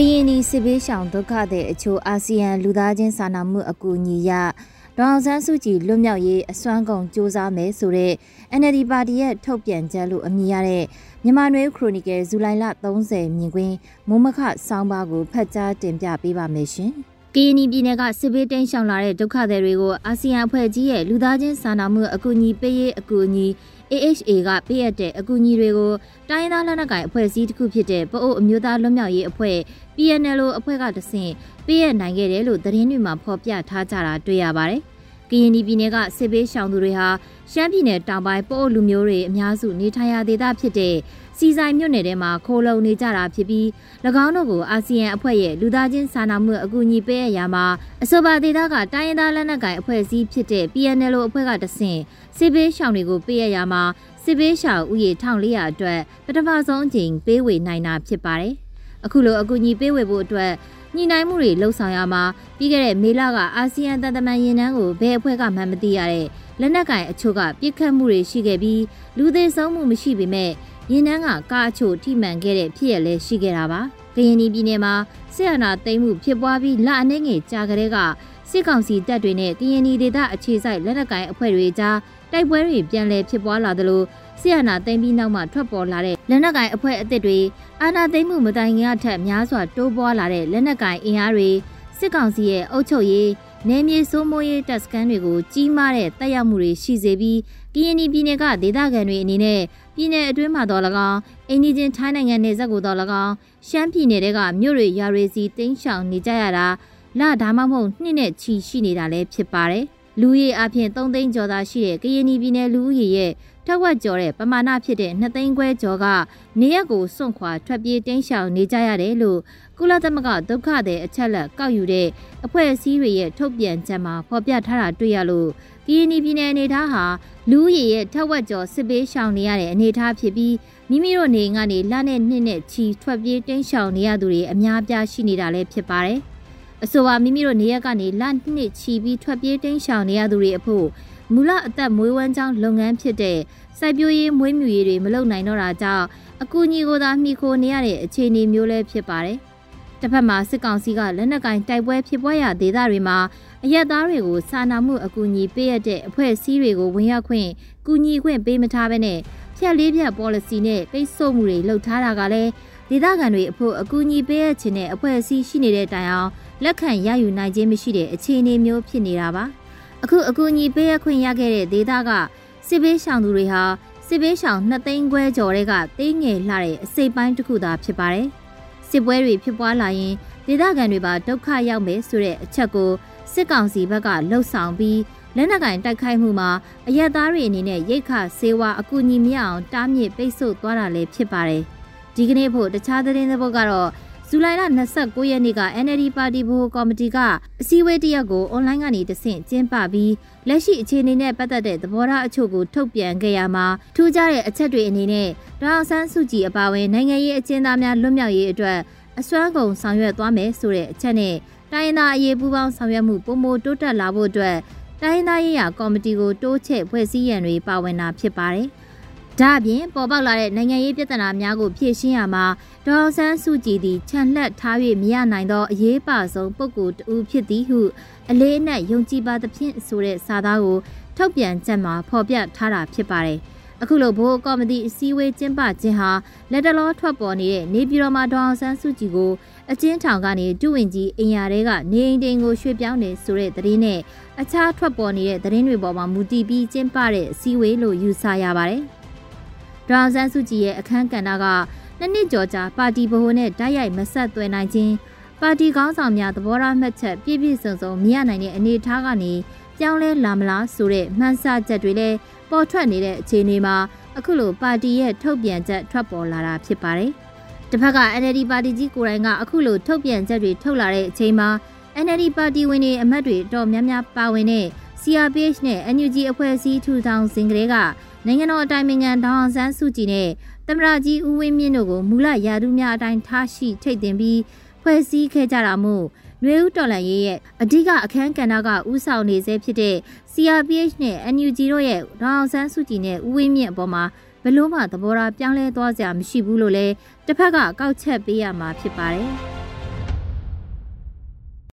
ကရင်နီစစ်ဘေးရှောင်ဒုက္ခတဲ့အချို့အာဆီယံလူသားချင်းစာနာမှုအကူအညီရဒေါအောင်ဆန်းစုကြည်လွတ်မြောက်ရေးအစွမ်းကုန်စ조사မယ်ဆိုတဲ့ NLD ပါတီရဲ့ထုတ်ပြန်ချက်လို့အမည်ရတဲ့မြန်မာနွေခရိုနီကယ်ဇူလိုင်လ30မြင်ကွင်းမုံမခဆောင်းပါးကိုဖတ်ကြားတင်ပြပေးပါမယ်ရှင်။ ကရင်နီပြည်နယ်ကစစ်ဘေးတိမ်းရှောင်လာတဲ့ဒုက္ခသည်တွေကိုအာဆီယံအဖွဲ့ကြီးရဲ့လူသားချင်းစာနာမှုအကူအညီပေးရေးအကူအညီ AHA ကပေးအပ်တဲ့အကူအညီတွေကိုတိုင်းရင်းသားလက်နက်ကိုင်အဖွဲ့အစည်းတစ်ခုဖြစ်တဲ့ပအို့အမျိုးသားလွတ်မြောက်ရေးအဖွဲ့ PNL အဖွဲ့ကတဆင့်ပေးအပ်နိုင်ခဲ့တယ်လို့သတင်းတွေမှာဖော်ပြထားကြတာတွေ့ရပါတယ်။ ကရင်ပြည်နယ်ကစစ်ဘေးရှောင်သူတွေဟာရှမ်းပြည်နယ်တောင်ပိုင်းပအို့လူမျိုးတွေအများစုနေထိုင်ရာဒေသဖြစ်တဲ့စီဆိုင်မြို့နယ်ထဲမှာခိုးလုံနေကြတာဖြစ်ပြီး၎င်းတို့ကိုအာဆီယံအဖွဲ့ရဲ့လူသားချင်းစာနာမှုအကူအညီပေးအပ်ရာမှာအဆိုပါဒေသကတိုင်းရင်းသားလက်နက်ကိုင်အဖွဲ့အစည်းဖြစ်တဲ့ PNL အဖွဲ့ကတဆင့်စစ်ဘေးရှောင်တွေကိုပေးအပ်ရာမှာစစ်ဘေးရှောင်ဥယေ1400အတွက်ပထမဆုံးအကြိမ်ပေးဝေနိုင်တာဖြစ်ပါတယ်။အခုလိုအကူအညီပေးဝေဖို့အတွက် ညှိနှိုင်းမှုတွေလှုပ်ဆောင်ရမှာပြီးခဲ့တဲ့မေလကအာဆီယံတန်တမန်ရင်နှန်းကိုဘယ်အဖွဲ့ကမှမသိရတဲ့လက်နက်ကင်အချို့ကပြစ်ခတ်မှုတွေရှိခဲ့ပြီးလူသေးဆုံးမှုမရှိပေမဲ့ရင်နှန်းကကားအချို့ထိမှန်ခဲ့တဲ့ဖြစ်ရလဲရှိခဲ့တာပါ။ကရင်ပြည်နယ်မှာဆီယနာသိမ်းမှုဖြစ်ပွားပြီးလအနေငယ်ကြာကလေးကစစ်ကောင်စီတပ်တွေနဲ့ကရင်ပြည်ဒေသအခြေစိုက်လက်နက်ကိုင်အဖွဲ့တွေကြား တိုက်ပွဲတွေပြန်လည်ဖြစ်ပွားလာသလိုဆီယနာသိမ်းပြီးနောက်မှထွက်ပေါ်လာတဲ့လက်နက်ကိုင်အဖွဲ့အသစ်တွေအာဏာသိမ်းမှုမတိုင်ခင်အထက်များစွာတိုးပွားလာတဲ့လက်နက်ကိုင်အင်အားတွေစစ်ကောင်စီရဲ့အုပ်ချုပ်ရေးနယ်မြေစိုးမိုးရေးတပ်စခန်းတွေကိုကြီးမားတဲ့တပ်ရောက်မှုတွေရှိစေပြီးကရင်ပြည်နယ်ကဒေသခံတွေအနေနဲ့ပြည်နယ်အတွင်းမှာတော့၎င်းအိန္ဒိချင်းထိုင်းနိုင်ငံနယ်စပ်ကိုတော့၎င်းရှမ်းပြည်နယ်ကမြို့တွေရွာတွေစီတင်းရှောင်နေကြရတာလဒါမှမဟုတ်နှစ်နဲ့ချီရှိနေတာလည်းဖြစ်ပါတယ် လူကြီးအပြင်3သိန်းကျော်သာရှိတဲ့ကရင်ပြည်နယ်လူဦးရေရဲ့ထက်ဝက်ကျော်တဲ့ပမာဏဖြစ်တဲ့2သိန်းခွဲကျော်ကနေရက်ကိုစွန့်ခွာထွက်ပြေးတင်းရှောင်နေကြရတယ်လို့ကုလသမဂ္ဂဒုက္ခသည်အချက်လက်ကောက်ယူတဲ့အဖွဲ့အစည်းတွေရဲ့ထုတ်ပြန်ချက်မှာဖော်ပြထားတာတွေ့ရလို့ကရင်ပြည်နယ်အနေထားဟာလူဦးရေရဲ့ထက်ဝက်ကျော်စစ်ပေးရှောင်နေရတဲ့အနေအထားဖြစ်ပြီးမိမိတို့နေကနေလနဲ့နှစ်နဲ့ချီထွက်ပြေးတင်းရှောင်နေရသူတွေအများပြားရှိနေတာလည်းဖြစ်ပါတယ်။ အဆိုပါမိမိတို့နေရက်ကနေလနှစ်ချီပြီးထွက်ပြေးတင်းရှောင်နေရသူတွေအဖို့မူလအသက်မွေးဝမ်းကြောင်းလုပ်ငန်းဖြစ်တဲ့စိုက်ပျိုးရေးမွေးမြူရေးတွေမလုပ်နိုင်တော့တာကြောင့်အကူအညီကိုသာမှီခိုနေရတဲ့အခြေအနေမျိုးလည်းဖြစ်ပါတယ်။တစ်ဖက်မှာစစ်ကောင်စီကလက်နက်ကင်တိုက်ပွဲဖြစ်ပွားရာဒေသတွေမှာအရက်သားတွေကိုစာနာမှုအကူအညီပေးရတဲ့အဖွဲ့အစည်းတွေကိုဝင်ရောက်ခွင့်ကူညီခွင့်ပေးမထားဘဲနဲ့ဖြတ်လေးဖြတ် policy နဲ့ပိတ်ဆို့မှုတွေလှုပ်ထားတာကလည်းဒေသခံတွေအဖို့အကူအညီပေးရခြင်းနဲ့အဖွဲ့အစည်းရှိနေတဲ့တိုင်အောင် လက်ခံရယူနိုင်ခြင်းမရှိတဲ့အခြေအနေမျိုးဖြစ်နေတာပါ။အခုအကူအညီပေးရခွင့်ရခဲ့တဲ့ဒေသကစစ်ဘေးရှောင်သူတွေဟာစစ်ဘေးရှောင်2သိန်းခွဲကျော်တဲ့ကသိငယ်လှတဲ့အစိပ်ပိုင်းတစ်ခုသာဖြစ်ပါတယ်။စစ်ပွဲတွေဖြစ်ပွားလာရင်ဒေသခံတွေပါဒုက္ခရောက်မယ်ဆိုတဲ့အချက်ကိုစစ်ကောင်စီဘက်ကလှုပ်ဆောင်ပြီးလက်နက်ကင်တိုက်ခိုက်မှုမှာအရက်သားတွေအနေနဲ့ရိတ်ခဆေးဝါအကူအညီမရအောင်တားမြစ်ပိတ်ဆို့သွားတာလည်းဖြစ်ပါတယ်။ဒီကနေ့ဖို့တခြားသတင်းသဘောကတော့ ဇူလိုင်လ29ရက်နေ့က NLD ပါတီဘိုကော်မတီကအစည်းအဝေးတစ်ရပ်ကိုအွန်လိုင်းကနေတဆင့်ကျင်းပပြီးလက်ရှိအခြေအနေနဲ့ပတ်သက်တဲ့သဘောထားအချို့ကိုထုတ်ပြန်ခဲ့ရမှာထူးခြားတဲ့အချက်တွေအနေနဲ့ဒေါအောင်ဆန်းစုကြည်အပါအဝင်နိုင်ငံရေးအကျဉ်းသားများလွတ်မြောက်ရေးအတွက်အစွမ်းကုန်ဆောင်ရွက်သွားမယ်ဆိုတဲ့အချက်နဲ့တိုင်းရင်းသားအရေးပူးပေါင်းဆောင်ရွက်မှုပုံမတိုးတက်လာဖို့အတွက်တိုင်းရင်းသားရေးရာကော်မတီကိုတိုးချဲ့ဖွဲ့စည်းရန်တွေပါဝင်တာဖြစ်ပါတယ်။ ဒါအပြင်ပေါ်ပေါက်လာတဲ့နိုင်ငံရေးပြဿနာများကိုဖြေရှင်းရမှာဒေါ်ဆန်းစုကြည်သည်ခြံလှက်ထား၍မရနိုင်သောအရေးပါဆုံးပုဂ္ဂိုလ်တဦးဖြစ်သည်ဟုအလေးအနက်ယုံကြည်ပါသဖြင့်ဆိုတဲ့စာသားကိုထုတ်ပြန်ချက်မှာဖော်ပြထားတာဖြစ်ပါတယ်။အခုလိုဘိုးကော်မတီအစည်းအဝေးကျင်းပခြင်းဟာလက်တလောထွက်ပေါ်နေတဲ့နေပြည်တော်မှာဒေါအောင်ဆန်းစုကြည်ကိုအချင်းထောင်ကနေတူဝင်ကြီးအင်ယာတဲကနေအိမ်တိန်ကိုရွှေ့ပြောင်းနေဆိုတဲ့သတင်းနဲ့အခြားထွက်ပေါ်နေတဲ့သတင်းတွေပေါ်မှာမူတည်ပြီးကျင်းပတဲ့အစည်းအဝေးလို့ယူဆရပါတယ်။ ဒေါအောင်ဆန်းစုကြည်ရဲ့အခမ်းကဏ္ဍကနှစ်နှစ်ကျော်ကြာပါတီဗဟိုနဲ့တိုက်ရိုက်မဆက်သွယ်နိုင်ခြင်းပါတီကောင်းဆောင်များသဘောထားမှတ်ချက်ပြည့်ပြည့်စုံစုံမရနိုင်တဲ့အနေအထားကနေပြောင်းလဲလာမလားဆိုတဲ့မှန်းဆချက်တွေလည်းပေါ်ထွက်နေတဲ့အခြေအနေမှာအခုလိုပါတီရဲ့ထုတ်ပြန်ချက်ထွက်ပေါ်လာတာဖြစ်ပါတယ်။တစ်ဖက်က NLD ပါတီကြီးကိုယ်တိုင်ကအခုလိုထုတ်ပြန်ချက်တွေထုတ်လာတဲ့အချိန်မှာ NLD ပါတီဝင်တွေအမတ်တွေတော့များများပါဝင်တဲ့ CRPH နဲ့ NUG အဖွဲ့အစည်းထူထောင်စဉ်ကလေးက နိုင်ငံတော်အတိုင်ပင်ခံဒေါအောင်ဆန်းစုကြည်နဲ့သမရကြီးဦးဝင်းမြင့်တို့ကိုမူလရာထူးများအတိုင်းထားရှိထိတ်တင်ပြီးဖွဲ့စည်းခဲ့ကြတာမို့ရွေဦးတော်လန်ရေးရဲ့အဓိကအခန်းကဏ္ဍကဥဆောင်နေစေဖြစ်တဲ့ CRPH နဲ့ NUG တို့ရဲ့ဒေါအောင်ဆန်းစုကြည်နဲ့ဦးဝင်းမြင့်အပေါ်မှာဘလို့မှသဘောထားပြောင်းလဲသွားစရာမရှိဘူးလို့လည်းတစ်ဖက်ကကောက်ချက်ပေးရမှာဖြစ်ပါတယ်။